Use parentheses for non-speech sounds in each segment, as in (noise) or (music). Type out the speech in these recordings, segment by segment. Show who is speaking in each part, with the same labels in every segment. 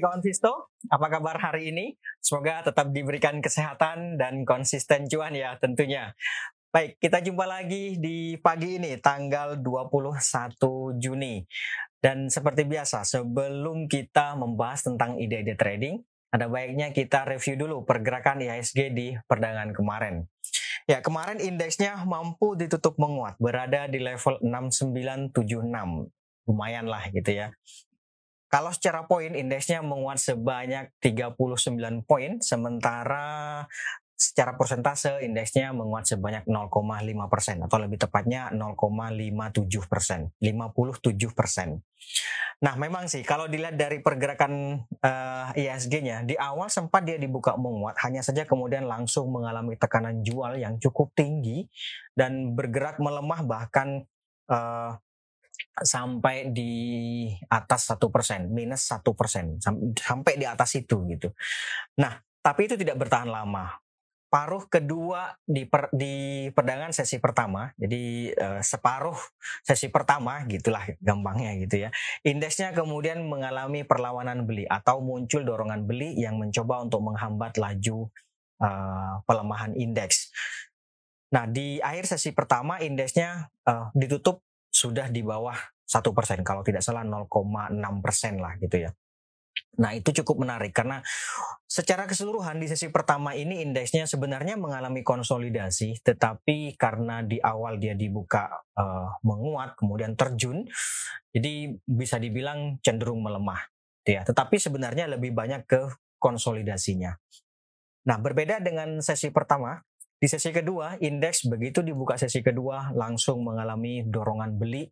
Speaker 1: Kawan Visto, apa kabar hari ini? Semoga tetap diberikan kesehatan dan konsisten cuan ya tentunya. Baik, kita jumpa lagi di pagi ini tanggal 21 Juni. Dan seperti biasa, sebelum kita membahas tentang ide-ide trading, ada baiknya kita review dulu pergerakan IHSG di perdagangan kemarin. Ya, kemarin indeksnya mampu ditutup menguat, berada di level 6976. Lumayan lah gitu ya. Kalau secara poin indeksnya menguat sebanyak 39 poin, sementara secara persentase indeksnya menguat sebanyak 0,5 persen atau lebih tepatnya 0,57 persen, 57 persen. Nah memang sih kalau dilihat dari pergerakan uh, eh, ISG-nya di awal sempat dia dibuka menguat, hanya saja kemudian langsung mengalami tekanan jual yang cukup tinggi dan bergerak melemah bahkan uh, sampai di atas satu persen minus satu persen sampai di atas itu gitu. Nah tapi itu tidak bertahan lama. Paruh kedua di per, di perdagangan sesi pertama, jadi uh, separuh sesi pertama gitulah gampangnya gitu ya. Indeksnya kemudian mengalami perlawanan beli atau muncul dorongan beli yang mencoba untuk menghambat laju uh, pelemahan indeks. Nah di akhir sesi pertama indeksnya uh, ditutup sudah di bawah satu persen kalau tidak salah 0,6 persen lah gitu ya. Nah itu cukup menarik karena secara keseluruhan di sesi pertama ini indeksnya sebenarnya mengalami konsolidasi, tetapi karena di awal dia dibuka uh, menguat kemudian terjun, jadi bisa dibilang cenderung melemah, gitu ya. Tetapi sebenarnya lebih banyak ke konsolidasinya. Nah berbeda dengan sesi pertama, di sesi kedua, indeks begitu dibuka sesi kedua langsung mengalami dorongan beli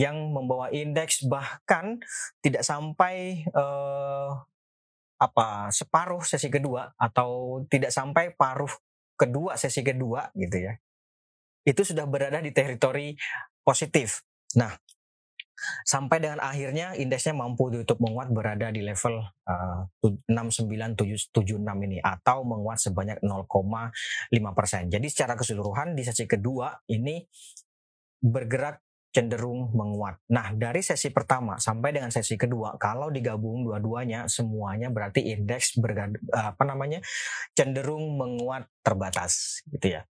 Speaker 1: yang membawa indeks bahkan tidak sampai uh, apa separuh sesi kedua atau tidak sampai paruh kedua sesi kedua gitu ya. Itu sudah berada di teritori positif. Nah, sampai dengan akhirnya indeksnya mampu ditutup menguat berada di level uh, 69776 ini atau menguat sebanyak 0,5 persen. Jadi secara keseluruhan di sesi kedua ini bergerak cenderung menguat. Nah, dari sesi pertama sampai dengan sesi kedua, kalau digabung dua-duanya, semuanya berarti indeks bergad, apa namanya cenderung menguat terbatas, gitu ya.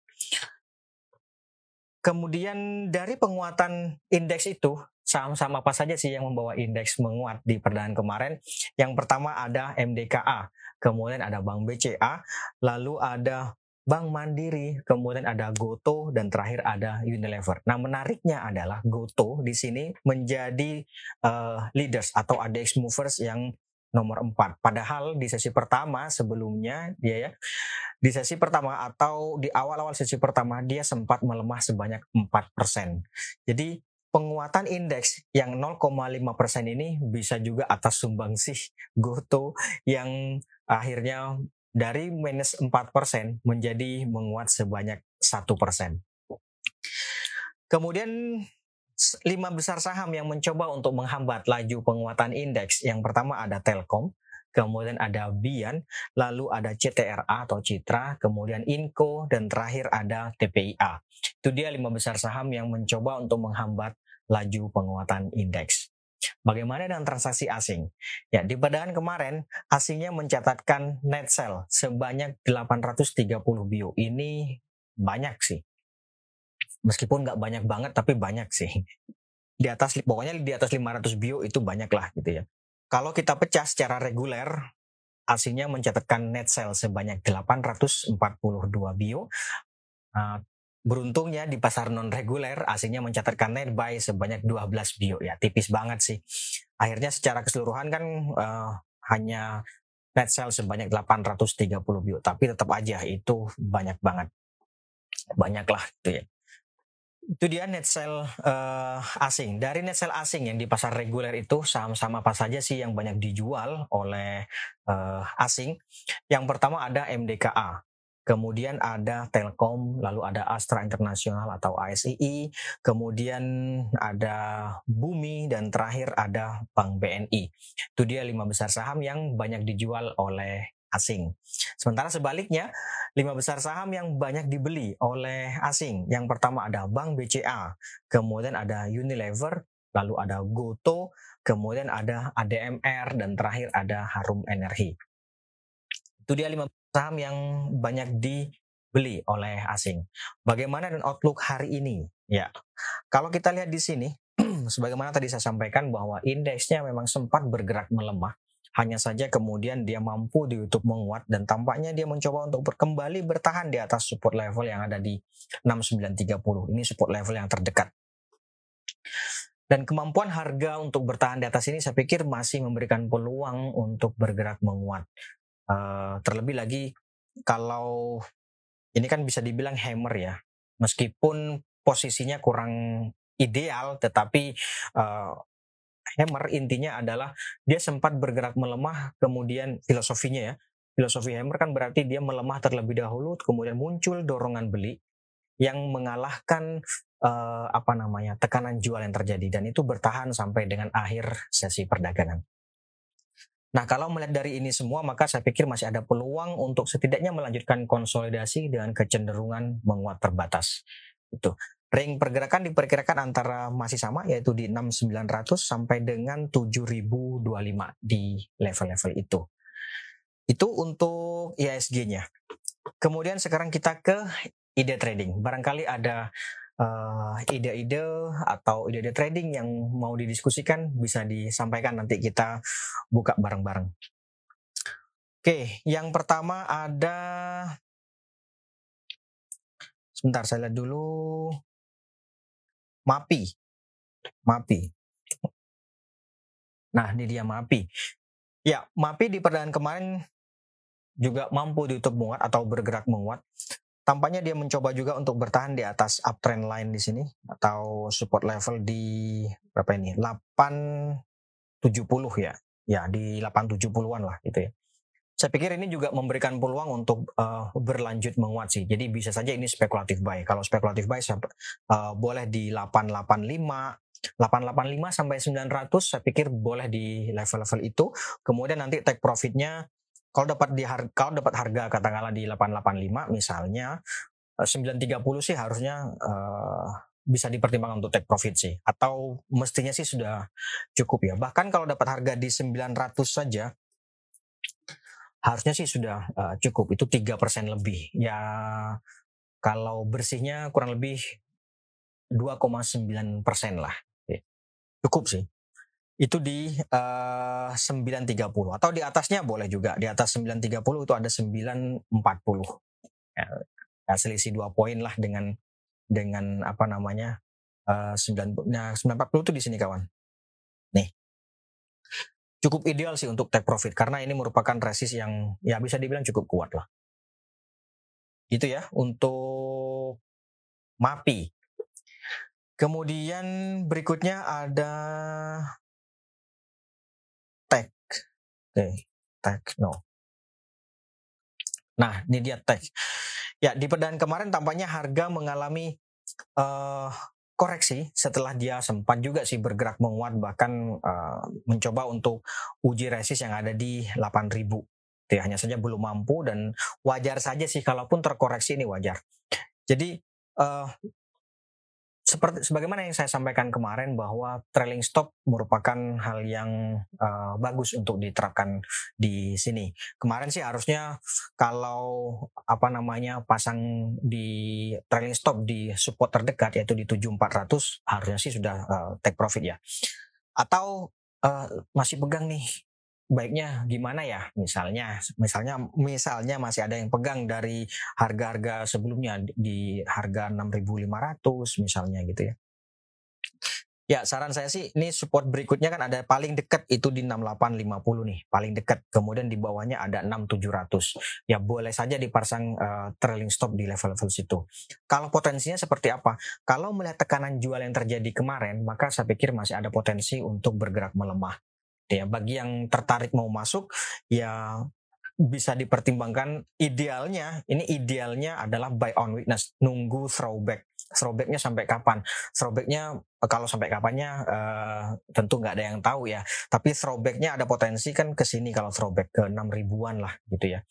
Speaker 1: Kemudian dari penguatan indeks itu, saham-saham apa saja sih yang membawa indeks menguat di perdagangan kemarin? Yang pertama ada MDKA, kemudian ada Bank BCA, lalu ada Bank Mandiri, kemudian ada Goto dan terakhir ada Unilever. Nah, menariknya adalah Goto di sini menjadi uh, leaders atau ADX movers yang nomor 4. Padahal di sesi pertama sebelumnya dia ya di sesi pertama atau di awal-awal sesi pertama dia sempat melemah sebanyak 4%. Jadi penguatan indeks yang 0,5 persen ini bisa juga atas sumbangsih Goto yang akhirnya dari minus 4 persen menjadi menguat sebanyak satu persen. Kemudian lima besar saham yang mencoba untuk menghambat laju penguatan indeks. Yang pertama ada Telkom, kemudian ada Bian, lalu ada CTRA atau Citra, kemudian Inco, dan terakhir ada TPIA. Itu dia lima besar saham yang mencoba untuk menghambat laju penguatan indeks. Bagaimana dengan transaksi asing? Ya, di perdagangan kemarin asingnya mencatatkan net sell sebanyak 830 bio. Ini banyak sih. Meskipun nggak banyak banget tapi banyak sih. Di atas pokoknya di atas 500 bio itu banyak lah gitu ya. Kalau kita pecah secara reguler asingnya mencatatkan net sell sebanyak 842 bio. Uh, Beruntungnya di pasar non reguler asingnya mencatatkan net buy sebanyak 12 bio ya tipis banget sih. Akhirnya secara keseluruhan kan uh, hanya net sell sebanyak 830 bio tapi tetap aja itu banyak banget. Banyak lah itu ya. Itu dia net sell uh, asing. Dari net sell asing yang di pasar reguler itu saham-saham apa saja sih yang banyak dijual oleh uh, asing? Yang pertama ada MDKA kemudian ada Telkom, lalu ada Astra Internasional atau ASII, kemudian ada Bumi, dan terakhir ada Bank BNI. Itu dia lima besar saham yang banyak dijual oleh asing. Sementara sebaliknya, lima besar saham yang banyak dibeli oleh asing. Yang pertama ada Bank BCA, kemudian ada Unilever, lalu ada Goto, kemudian ada ADMR, dan terakhir ada Harum Energi. Itu dia lima saham yang banyak dibeli oleh asing. Bagaimana dan outlook hari ini? Ya, kalau kita lihat di sini, (clears throat) sebagaimana tadi saya sampaikan bahwa indeksnya memang sempat bergerak melemah. Hanya saja kemudian dia mampu di YouTube menguat dan tampaknya dia mencoba untuk kembali bertahan di atas support level yang ada di 6930. Ini support level yang terdekat. Dan kemampuan harga untuk bertahan di atas ini saya pikir masih memberikan peluang untuk bergerak menguat. Uh, terlebih lagi kalau ini kan bisa dibilang hammer ya, meskipun posisinya kurang ideal, tetapi uh, hammer intinya adalah dia sempat bergerak melemah, kemudian filosofinya ya, filosofi hammer kan berarti dia melemah terlebih dahulu, kemudian muncul dorongan beli yang mengalahkan uh, apa namanya tekanan jual yang terjadi dan itu bertahan sampai dengan akhir sesi perdagangan. Nah, kalau melihat dari ini semua, maka saya pikir masih ada peluang untuk setidaknya melanjutkan konsolidasi dengan kecenderungan menguat terbatas. Itu. Ring pergerakan diperkirakan antara masih sama yaitu di 6900 sampai dengan 7025 di level-level itu. Itu untuk ISG-nya. Kemudian sekarang kita ke ide trading. Barangkali ada uh, ide-ide atau ide-ide trading yang mau didiskusikan bisa disampaikan nanti kita buka bareng-bareng. Oke, yang pertama ada sebentar saya lihat dulu MAPI. MAPI. Nah, ini dia MAPI. Ya, MAPI di perdagangan kemarin juga mampu ditutup menguat atau bergerak menguat tampaknya dia mencoba juga untuk bertahan di atas uptrend line di sini atau support level di berapa ini 870 ya ya di 870-an lah gitu ya saya pikir ini juga memberikan peluang untuk uh, berlanjut menguat sih. Jadi bisa saja ini spekulatif buy. Kalau spekulatif buy uh, boleh di 885 885 sampai 900 saya pikir boleh di level-level itu. Kemudian nanti take profitnya kalau dapat di harga, kalau dapat harga katakanlah di 885 misalnya 930 eh, sih harusnya uh, bisa dipertimbangkan untuk take profit sih. Atau mestinya sih sudah cukup ya. Bahkan kalau dapat harga di 900 saja harusnya sih sudah uh, cukup. Itu tiga persen lebih. Ya kalau bersihnya kurang lebih 2,9 persen lah. Cukup sih. Itu di uh, 9.30 atau di atasnya boleh juga. Di atas 9.30 itu ada 9.40 ya, ya, selisih dua poin lah dengan dengan apa namanya uh, 9 nah 940 itu di sini kawan. Nih cukup ideal sih untuk take profit karena ini merupakan resist yang ya bisa dibilang cukup kuat lah gitu ya untuk MAPI kemudian berikutnya ada Oke, Tekno. Nah, ini dia tech. Ya, di perdagangan kemarin tampaknya harga mengalami uh, koreksi setelah dia sempat juga sih bergerak menguat bahkan uh, mencoba untuk uji resist yang ada di 8000. Ya, hanya saja belum mampu dan wajar saja sih kalaupun terkoreksi ini wajar. Jadi uh, seperti sebagaimana yang saya sampaikan kemarin bahwa trailing stop merupakan hal yang uh, bagus untuk diterapkan di sini. Kemarin sih harusnya kalau apa namanya pasang di trailing stop di support terdekat yaitu di 7400 harusnya sih sudah uh, take profit ya. Atau uh, masih pegang nih baiknya gimana ya misalnya misalnya misalnya masih ada yang pegang dari harga-harga sebelumnya di harga 6.500 misalnya gitu ya Ya, saran saya sih ini support berikutnya kan ada paling dekat itu di 6850 nih, paling dekat. Kemudian di bawahnya ada 6700. Ya boleh saja dipasang uh, trailing stop di level-level situ. Kalau potensinya seperti apa? Kalau melihat tekanan jual yang terjadi kemarin, maka saya pikir masih ada potensi untuk bergerak melemah ya bagi yang tertarik mau masuk ya bisa dipertimbangkan idealnya. Ini idealnya adalah buy on weakness nunggu throwback. Throwbacknya sampai kapan? Throwbacknya kalau sampai kapannya uh, tentu nggak ada yang tahu ya. Tapi throwbacknya ada potensi kan ke sini kalau throwback ke 6 ribuan lah gitu ya.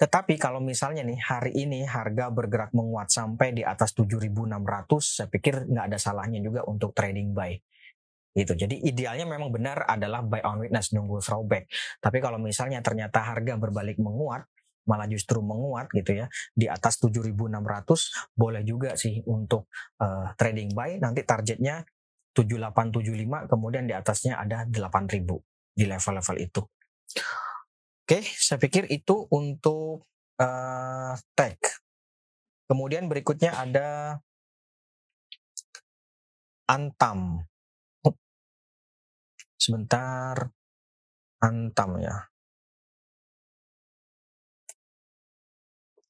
Speaker 1: Tetapi kalau misalnya nih hari ini harga bergerak menguat sampai di atas 7.600 saya pikir nggak ada salahnya juga untuk trading buy gitu. Jadi idealnya memang benar adalah buy on weakness nunggu throwback. Tapi kalau misalnya ternyata harga berbalik menguat, malah justru menguat gitu ya di atas 7.600 boleh juga sih untuk uh, trading buy nanti targetnya 7875 kemudian di atasnya ada 8000 di level-level itu. Oke, saya pikir itu untuk uh, tag. Kemudian berikutnya ada Antam. Sebentar. Antam ya.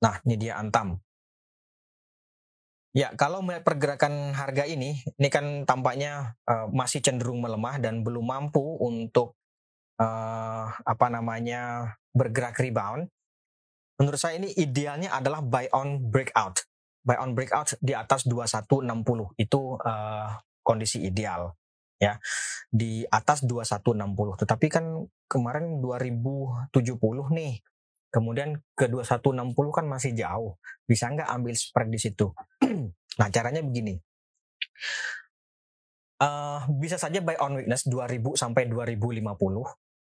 Speaker 1: Nah, ini dia Antam. Ya, kalau melihat pergerakan harga ini, ini kan tampaknya uh, masih cenderung melemah dan belum mampu untuk uh, apa namanya bergerak rebound. Menurut saya ini idealnya adalah buy on breakout. Buy on breakout di atas 2160 itu uh, kondisi ideal ya di atas 2160 tetapi kan kemarin 2070 nih kemudian ke 2160 kan masih jauh. Bisa nggak ambil spread di situ? (clears throat) Nah caranya begini. Uh, bisa saja buy on weakness 2000 sampai 2050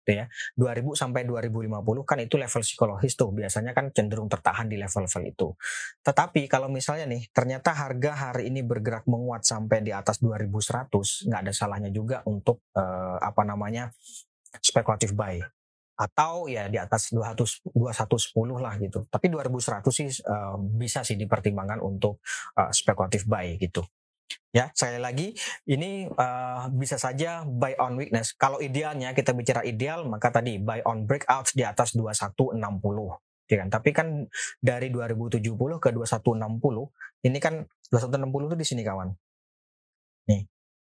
Speaker 1: gitu ya 2000 sampai 2050 kan itu level psikologis tuh biasanya kan cenderung tertahan di level-level itu tetapi kalau misalnya nih ternyata harga hari ini bergerak menguat sampai di atas 2100 nggak ada salahnya juga untuk uh, apa namanya spekulatif buy atau ya di atas 200 2110 lah gitu. Tapi 2100 sih uh, bisa sih dipertimbangkan untuk uh, spekulatif buy gitu. Ya, sekali lagi ini uh, bisa saja buy on weakness. Kalau idealnya kita bicara ideal maka tadi buy on breakout di atas 2160 ya kan. Tapi kan dari 2070 ke 2160 ini kan 2160 itu di sini kawan. Nih,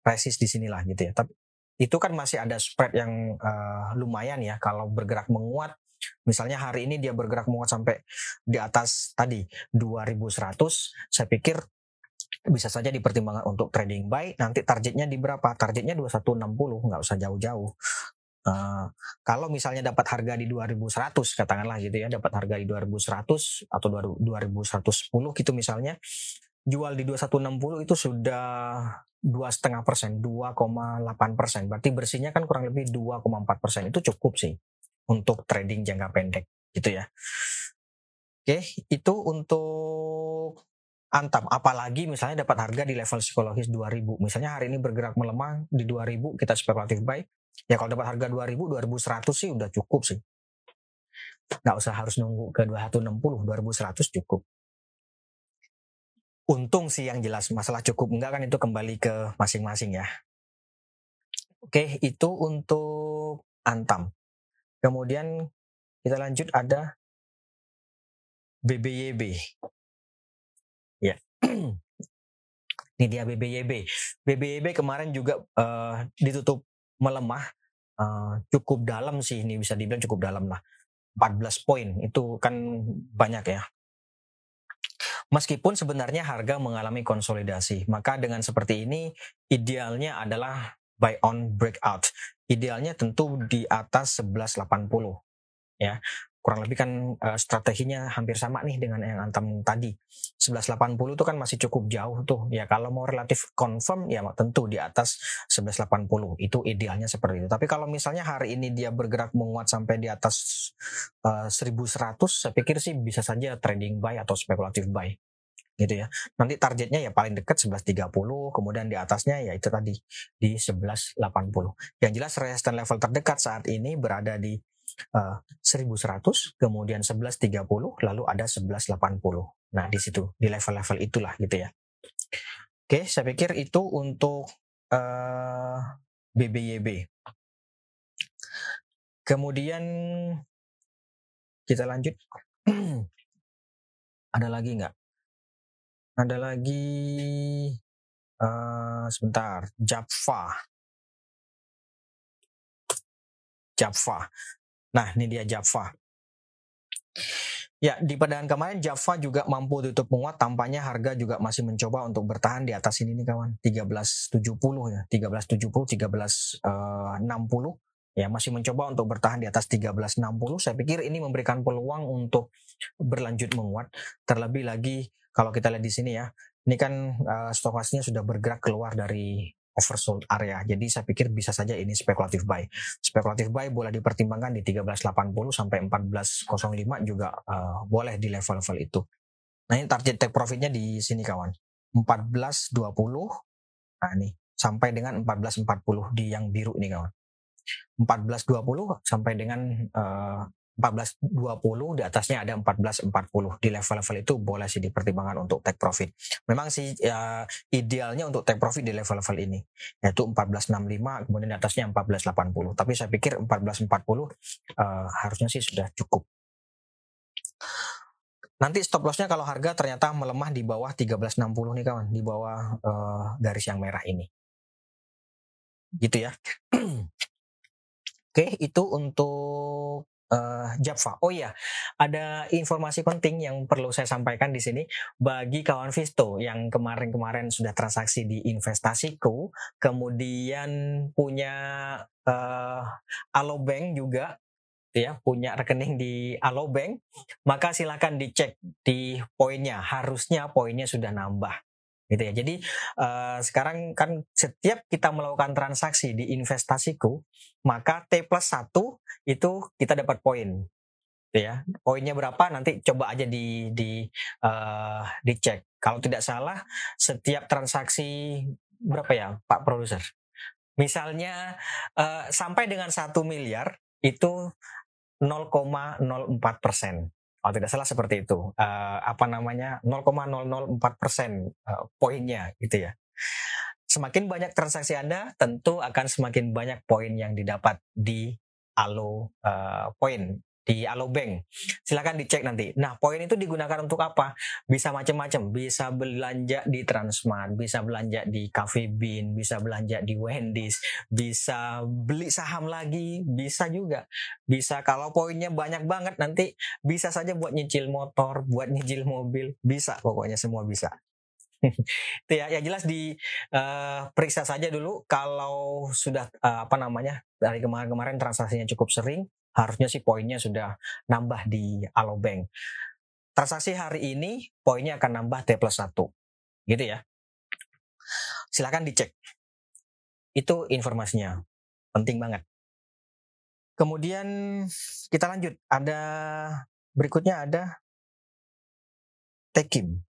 Speaker 1: resist di sinilah gitu ya. Tapi itu kan masih ada spread yang uh, lumayan ya kalau bergerak menguat Misalnya hari ini dia bergerak menguat sampai di atas tadi 2100, saya pikir bisa saja dipertimbangkan untuk trading buy. Nanti targetnya di berapa? Targetnya 2160, nggak usah jauh-jauh. Uh, kalau misalnya dapat harga di 2100 katakanlah gitu ya dapat harga di 2100 atau 2110 gitu misalnya jual di 2160 itu sudah dua setengah persen 2,8 persen berarti bersihnya kan kurang lebih 2,4 persen itu cukup sih untuk trading jangka pendek gitu ya oke itu untuk Antam. Apalagi misalnya dapat harga di level psikologis 2000. Misalnya hari ini bergerak melemah di 2000, kita spekulatif buy. Ya kalau dapat harga 2000, 2100 sih udah cukup sih. Nggak usah harus nunggu ke 2160, 2100 cukup. Untung sih yang jelas masalah cukup enggak kan itu kembali ke masing-masing ya. Oke, itu untuk Antam. Kemudian kita lanjut ada BBYB. Ya. (clears throat) Ini dia BBYB. BBYB kemarin juga uh, ditutup melemah uh, cukup dalam sih ini bisa dibilang cukup dalam lah. 14 poin itu kan banyak ya. Meskipun sebenarnya harga mengalami konsolidasi, maka dengan seperti ini idealnya adalah buy on breakout. Idealnya tentu di atas 1180 ya kurang lebih kan uh, strateginya hampir sama nih dengan yang Antam tadi. 1180 itu kan masih cukup jauh tuh. Ya kalau mau relatif confirm ya tentu di atas 1180. Itu idealnya seperti itu. Tapi kalau misalnya hari ini dia bergerak menguat sampai di atas uh, eh, 1100, saya pikir sih bisa saja trading buy atau spekulatif buy gitu ya. Nanti targetnya ya paling dekat 1130, kemudian di atasnya ya itu tadi di 1180. Yang jelas resistance level terdekat saat ini berada di uh, eh, 1100, kemudian 1130, lalu ada 1180. Nah, di situ, di level-level itulah gitu ya. Oke, saya pikir itu untuk uh, eh, BBYB. Kemudian kita lanjut. (clears throat) ada lagi nggak? Ada lagi uh, sebentar, Java. Java. Nah, ini dia Java. Ya, di perdagangan kemarin Java juga mampu tutup menguat, tampaknya harga juga masih mencoba untuk bertahan di atas ini nih kawan, 1370 ya, 1370, 1360 ya masih mencoba untuk bertahan di atas 1360. Saya pikir ini memberikan peluang untuk berlanjut menguat. Terlebih lagi kalau kita lihat di sini ya, ini kan uh, stokasnya sudah bergerak keluar dari oversold area. Jadi saya pikir bisa saja ini spekulatif buy. Spekulatif buy boleh dipertimbangkan di 1380 sampai 1405 juga uh, boleh di level-level itu. Nah ini target take profitnya di sini kawan. 1420 nah ini sampai dengan 1440 di yang biru ini kawan. 1420 sampai dengan uh, 1420 di atasnya ada 1440 di level-level itu boleh sih dipertimbangkan untuk take profit. Memang sih ya, idealnya untuk take profit di level-level ini yaitu 1465 kemudian di atasnya 1480. Tapi saya pikir 1440 uh, harusnya sih sudah cukup. Nanti stop lossnya kalau harga ternyata melemah di bawah 1360 nih kawan, di bawah uh, garis yang merah ini. Gitu ya. (clears throat) Oke, itu untuk uh, Java. Oh iya, ada informasi penting yang perlu saya sampaikan di sini bagi kawan Visto yang kemarin-kemarin sudah transaksi di investasiku, kemudian punya uh, Alobank juga ya punya rekening di Alobank, maka silakan dicek di poinnya. Harusnya poinnya sudah nambah gitu ya. Jadi uh, sekarang kan setiap kita melakukan transaksi di investasiku, maka T plus satu itu kita dapat poin, gitu ya. Poinnya berapa nanti coba aja di di uh, dicek. Kalau tidak salah setiap transaksi berapa ya Pak Produser? Misalnya uh, sampai dengan satu miliar itu 0,04 persen kalau tidak salah seperti itu. Uh, apa namanya 0,004 persen uh, poinnya gitu ya. Semakin banyak transaksi Anda, tentu akan semakin banyak poin yang didapat di Alo uh, poin di Alobank. Silakan dicek nanti. Nah, poin itu digunakan untuk apa? Bisa macam-macam. Bisa belanja di Transmart, bisa belanja di Cafe Bean, bisa belanja di Wendy's, bisa beli saham lagi, bisa juga. Bisa kalau poinnya banyak banget nanti bisa saja buat nyicil motor, buat nyicil mobil, bisa pokoknya semua bisa. (laughs) itu ya, ya jelas di uh, periksa saja dulu kalau sudah uh, apa namanya dari kemarin-kemarin transaksinya cukup sering harusnya sih poinnya sudah nambah di Alobank. Transaksi hari ini poinnya akan nambah T plus 1. Gitu ya. Silahkan dicek. Itu informasinya. Penting banget. Kemudian kita lanjut. Ada berikutnya ada Tekim.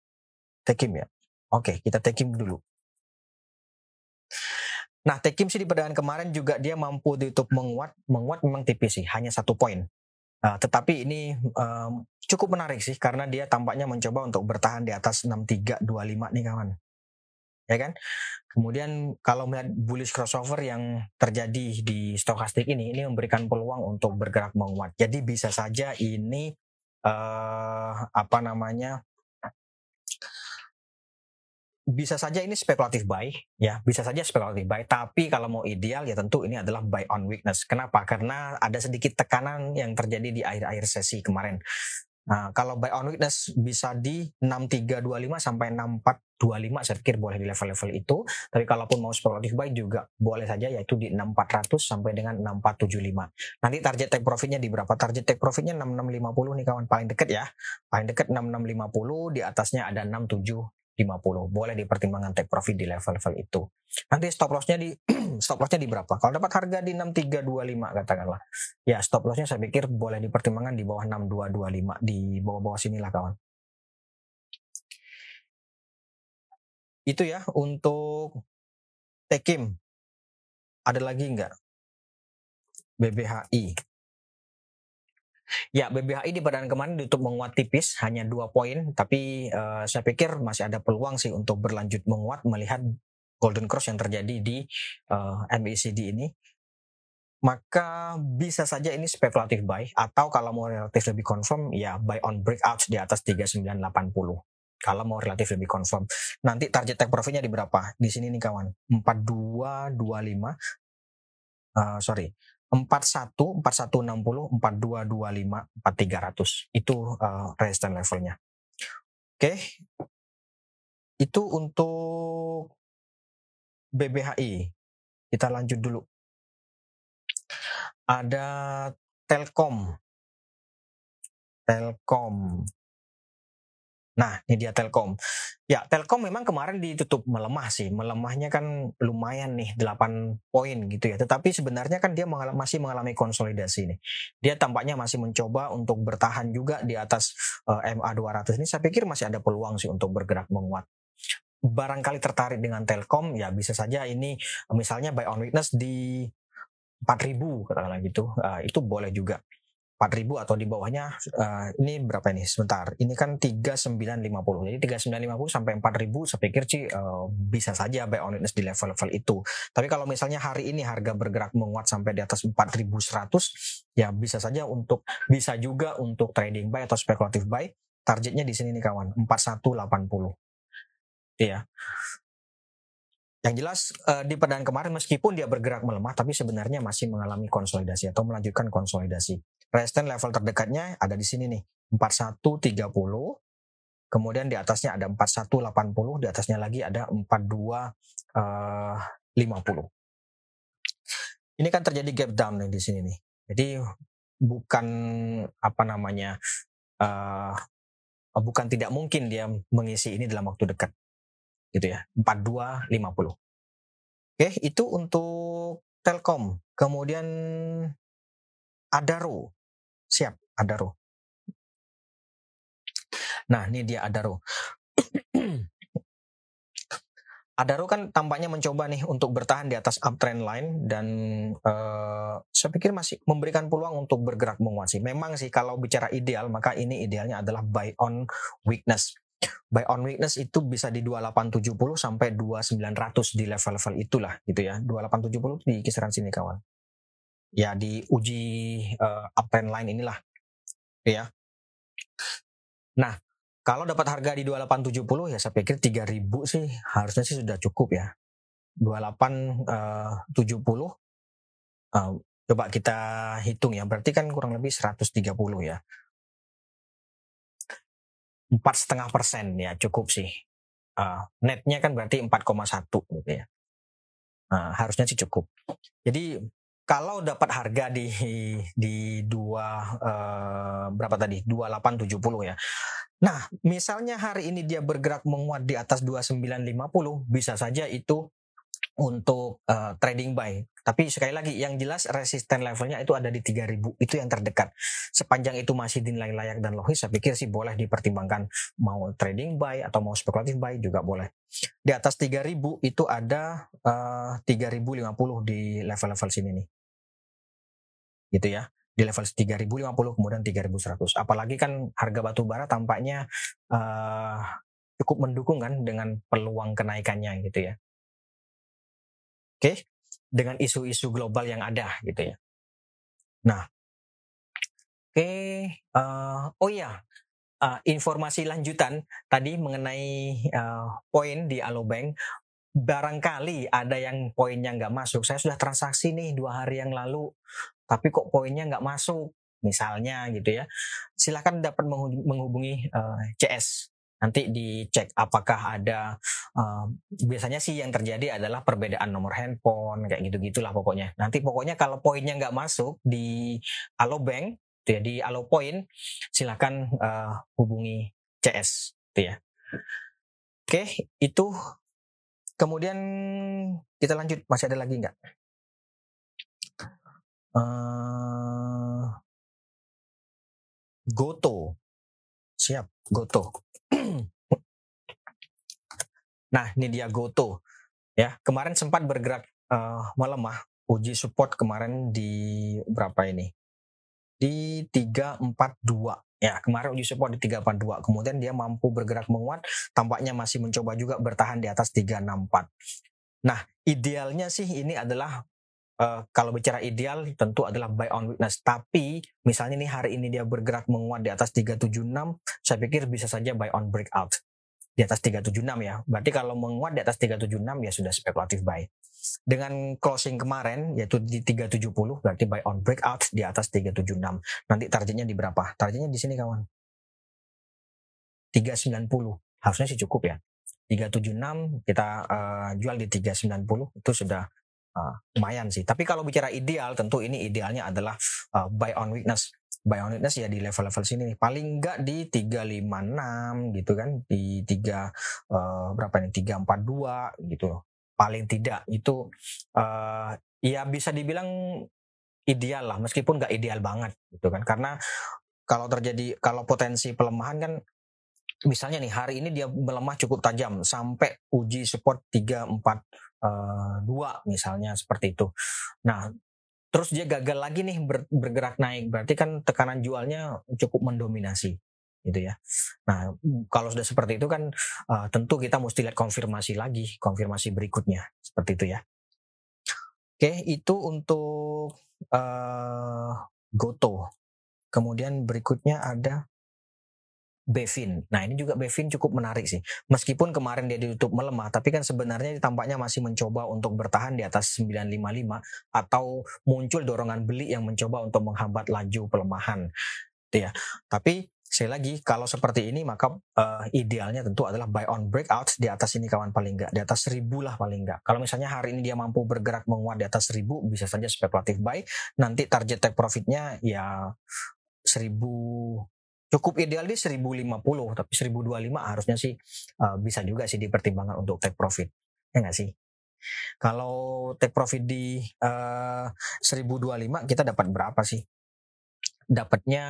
Speaker 1: Tekim ya. Oke, kita Tekim dulu. Nah, Tekim sih di perdagangan kemarin juga dia mampu ditutup menguat, menguat memang tipis sih, hanya satu poin. Uh, tetapi ini um, cukup menarik sih karena dia tampaknya mencoba untuk bertahan di atas 6325 nih kawan. Ya kan? Kemudian kalau melihat bullish crossover yang terjadi di stokastik ini, ini memberikan peluang untuk bergerak menguat. Jadi bisa saja ini uh, apa namanya bisa saja ini spekulatif buy, ya bisa saja spekulatif buy. Tapi kalau mau ideal ya tentu ini adalah buy on weakness. Kenapa? Karena ada sedikit tekanan yang terjadi di akhir-akhir sesi kemarin. Nah, kalau buy on weakness bisa di 6325 sampai 6425 saya pikir boleh di level-level itu. Tapi kalaupun mau spekulatif buy juga boleh saja yaitu di 6400 sampai dengan 6475. Nanti target take profitnya di berapa? Target take profitnya 6650 nih kawan paling deket ya. Paling deket 6650 di atasnya ada 67 50. Boleh dipertimbangkan take profit di level-level itu. Nanti stop lossnya di (clears throat) stop lossnya di berapa? Kalau dapat harga di 6325 katakanlah. Ya stop lossnya saya pikir boleh dipertimbangkan di bawah 6225 di bawah-bawah sinilah kawan. Itu ya untuk Tekim. Ada lagi enggak? BBHI. Ya, BBHI di perdagangan kemarin ditutup menguat tipis, hanya dua poin, tapi uh, saya pikir masih ada peluang sih untuk berlanjut menguat melihat golden cross yang terjadi di uh, eh, MACD ini. Maka bisa saja ini spekulatif buy atau kalau mau relatif lebih confirm ya buy on breakouts di atas 3980 kalau mau relatif lebih confirm. Nanti target take profitnya di berapa? Di sini nih kawan, 4225 uh, sorry 41, 4160, 4225, 4300. Itu uh, resistance levelnya. Oke. Okay. Itu untuk BBHI. Kita lanjut dulu. Ada Telkom. Telkom. Nah, ini dia Telkom. Ya, Telkom memang kemarin ditutup melemah sih. Melemahnya kan lumayan nih 8 poin gitu ya. Tetapi sebenarnya kan dia mengal masih mengalami konsolidasi nih. Dia tampaknya masih mencoba untuk bertahan juga di atas uh, MA 200 ini. Saya pikir masih ada peluang sih untuk bergerak menguat. Barangkali tertarik dengan Telkom ya bisa saja ini misalnya buy on weakness di 4000 katakanlah gitu. Uh, itu boleh juga. 4000 atau di bawahnya uh, ini berapa ini? Sebentar ini kan 3950 jadi 3950 sampai 4000 saya pikir sih uh, bisa saja buy on witness di level-level itu. Tapi kalau misalnya hari ini harga bergerak menguat sampai di atas 4100 ya bisa saja untuk bisa juga untuk trading buy atau spekulatif buy. Targetnya di sini nih kawan 4180 ya yang jelas uh, di perdaan kemarin meskipun dia bergerak melemah tapi sebenarnya masih mengalami konsolidasi atau melanjutkan konsolidasi. Resistance level terdekatnya ada di sini nih 4130. Kemudian di atasnya ada 4180, di atasnya lagi ada 4250. Uh, ini kan terjadi gap down nih di sini nih. Jadi bukan apa namanya uh, bukan tidak mungkin dia mengisi ini dalam waktu dekat gitu ya 4250 oke itu untuk Telkom kemudian Adaro siap Adaro nah ini dia Adaro (clears throat) Adaro kan tampaknya mencoba nih untuk bertahan di atas uptrend line dan uh, saya pikir masih memberikan peluang untuk bergerak menguat sih. Memang sih kalau bicara ideal maka ini idealnya adalah buy on weakness buy on weakness itu bisa di 2870 sampai 2900 di level-level itulah gitu ya. 2870 di kisaran sini kawan. Ya di uji uh, uptrend line inilah. Ya. Nah, kalau dapat harga di 2870 ya saya pikir 3000 sih harusnya sih sudah cukup ya. 2870 uh, uh, coba kita hitung ya. Berarti kan kurang lebih 130 ya empat setengah persen ya cukup sih. Uh, netnya kan berarti 4,1 gitu ya. Uh, harusnya sih cukup. Jadi kalau dapat harga di di dua uh, berapa tadi 2870 ya. Nah, misalnya hari ini dia bergerak menguat di atas 2950, bisa saja itu untuk uh, trading buy. Tapi sekali lagi yang jelas resisten levelnya itu ada di 3000 itu yang terdekat. Sepanjang itu masih dinilai layak dan logis saya pikir sih boleh dipertimbangkan mau trading buy atau mau spekulatif buy juga boleh. Di atas 3000 itu ada uh, 3050 di level-level sini nih. Gitu ya. Di level 3050 kemudian 3100. Apalagi kan harga batu bara tampaknya uh, cukup mendukung kan dengan peluang kenaikannya gitu ya. Oke, okay? dengan isu-isu global yang ada gitu ya. Nah, oke, okay, uh, eh, oh ya, uh, informasi lanjutan tadi mengenai uh, poin di Alobank, barangkali ada yang poinnya nggak masuk. Saya sudah transaksi nih dua hari yang lalu, tapi kok poinnya nggak masuk, misalnya gitu ya. Silahkan dapat menghubungi uh, CS nanti dicek apakah ada uh, biasanya sih yang terjadi adalah perbedaan nomor handphone kayak gitu gitulah pokoknya. Nanti pokoknya kalau poinnya nggak masuk di Alo Bank jadi Alo Point silakan uh, hubungi CS gitu ya. Oke itu. Kemudian kita lanjut. Masih ada lagi nggak uh, Goto siap Goto (clears throat) nah, ini dia Goto. Ya, kemarin sempat bergerak uh, melemah, uji support kemarin di berapa ini? Di 342. Ya, kemarin uji support di 342. Kemudian dia mampu bergerak menguat, tampaknya masih mencoba juga bertahan di atas 364. Nah, idealnya sih ini adalah uh, kalau bicara ideal tentu adalah buy on weakness. Tapi misalnya nih hari ini dia bergerak menguat di atas 376, saya pikir bisa saja buy on breakout di atas 376 ya. Berarti kalau menguat di atas 376 ya sudah spekulatif buy. Dengan closing kemarin yaitu di 370 berarti buy on breakout di atas 376. Nanti targetnya di berapa? Targetnya di sini kawan. 390. Harusnya sih cukup ya. 376 kita uh, jual di 390 itu sudah uh, lumayan sih. Tapi kalau bicara ideal, tentu ini idealnya adalah uh, buy on weakness. Buy on weakness ya di level-level sini nih. Paling enggak di 356 gitu kan, di 3 uh, berapa nih? 342 gitu. Paling tidak itu uh, ya bisa dibilang ideal lah meskipun nggak ideal banget gitu kan karena kalau terjadi kalau potensi pelemahan kan misalnya nih hari ini dia melemah cukup tajam sampai uji support 342 uh, misalnya seperti itu. Nah, terus dia gagal lagi nih ber, bergerak naik berarti kan tekanan jualnya cukup mendominasi gitu ya. Nah, kalau sudah seperti itu kan uh, tentu kita mesti lihat konfirmasi lagi, konfirmasi berikutnya seperti itu ya. Oke, itu untuk uh, Goto. Kemudian berikutnya ada Bevin. Nah ini juga Bevin cukup menarik sih. Meskipun kemarin dia ditutup melemah, tapi kan sebenarnya tampaknya masih mencoba untuk bertahan di atas 955 atau muncul dorongan beli yang mencoba untuk menghambat laju pelemahan. Ya. Tapi sekali lagi kalau seperti ini maka uh, idealnya tentu adalah buy on breakout di atas ini kawan paling enggak di atas seribu lah paling enggak kalau misalnya hari ini dia mampu bergerak menguat di atas seribu bisa saja spekulatif buy nanti target take profitnya ya seribu cukup ideal di 1050 tapi 1025 harusnya sih uh, bisa juga sih dipertimbangkan untuk take profit. Ya nggak sih? Kalau take profit di uh, 1025 kita dapat berapa sih? Dapatnya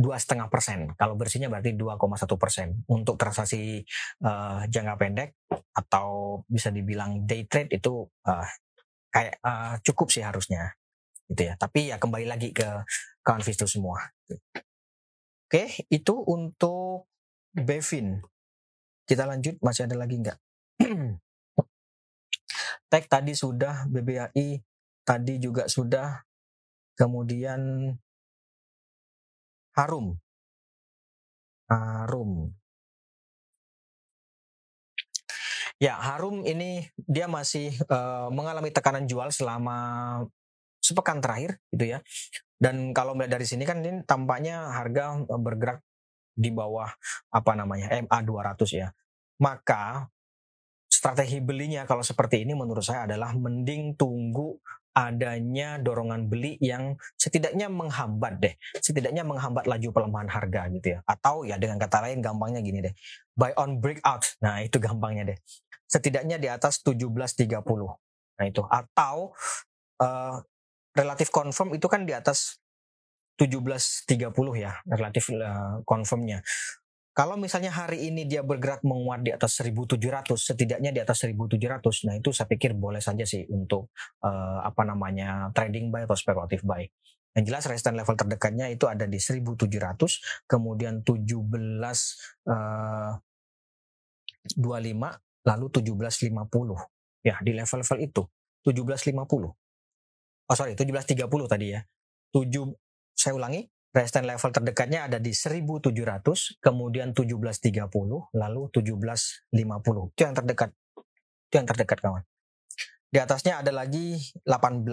Speaker 1: dua setengah persen. Kalau bersihnya berarti 2,1 persen. Untuk transaksi uh, jangka pendek atau bisa dibilang day trade itu uh, kayak uh, cukup sih harusnya. Gitu ya. Tapi ya kembali lagi ke kawan Visto semua Oke, itu untuk Bevin. Kita lanjut, masih ada lagi nggak? (clears throat) Tag tadi sudah, BBAI tadi juga sudah. Kemudian Harum. Harum. Ya, Harum ini dia masih uh, mengalami tekanan jual selama sepekan terakhir gitu ya. Dan kalau melihat dari sini kan ini tampaknya harga e, bergerak di bawah apa namanya MA 200 ya. Maka strategi belinya kalau seperti ini menurut saya adalah mending tunggu adanya dorongan beli yang setidaknya menghambat deh, setidaknya menghambat laju pelemahan harga gitu ya. Atau ya dengan kata lain gampangnya gini deh, buy on breakout. Nah itu gampangnya deh. Setidaknya di atas 1730. Nah itu atau uh, relatif confirm itu kan di atas 17.30 ya relatif uh, confirmnya. Kalau misalnya hari ini dia bergerak menguat di atas 1700, setidaknya di atas 1700, nah itu saya pikir boleh saja sih untuk uh, apa namanya trading buy atau spekulatif buy. Yang jelas resistance level terdekatnya itu ada di 1700, kemudian 17 uh, 25, lalu 1750. Ya, di level-level itu 1750 oh sorry 1730 tadi ya. 7 saya ulangi resistance level terdekatnya ada di 1700 kemudian 1730 lalu 1750 itu yang terdekat. Itu yang terdekat kawan. Di atasnya ada lagi 18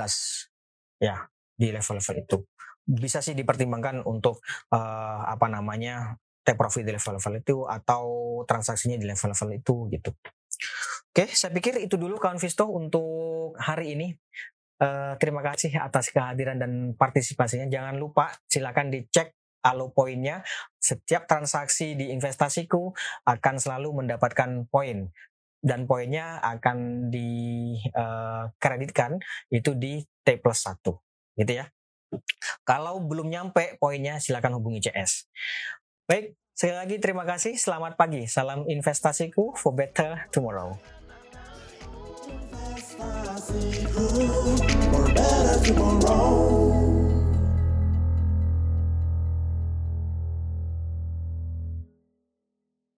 Speaker 1: ya di level-level itu. Bisa sih dipertimbangkan untuk uh, apa namanya take profit di level-level itu atau transaksinya di level-level itu gitu. Oke, saya pikir itu dulu kawan Visto untuk hari ini. Uh, terima kasih atas kehadiran dan partisipasinya. Jangan lupa silakan dicek alo poinnya. Setiap transaksi di investasiku akan selalu mendapatkan poin dan poinnya akan dikreditkan eh, uh, itu di T plus 1 gitu ya. Kalau belum nyampe poinnya silakan hubungi CS. Baik, sekali lagi terima kasih. Selamat pagi. Salam investasiku for better tomorrow. That's see cool, or better tomorrow.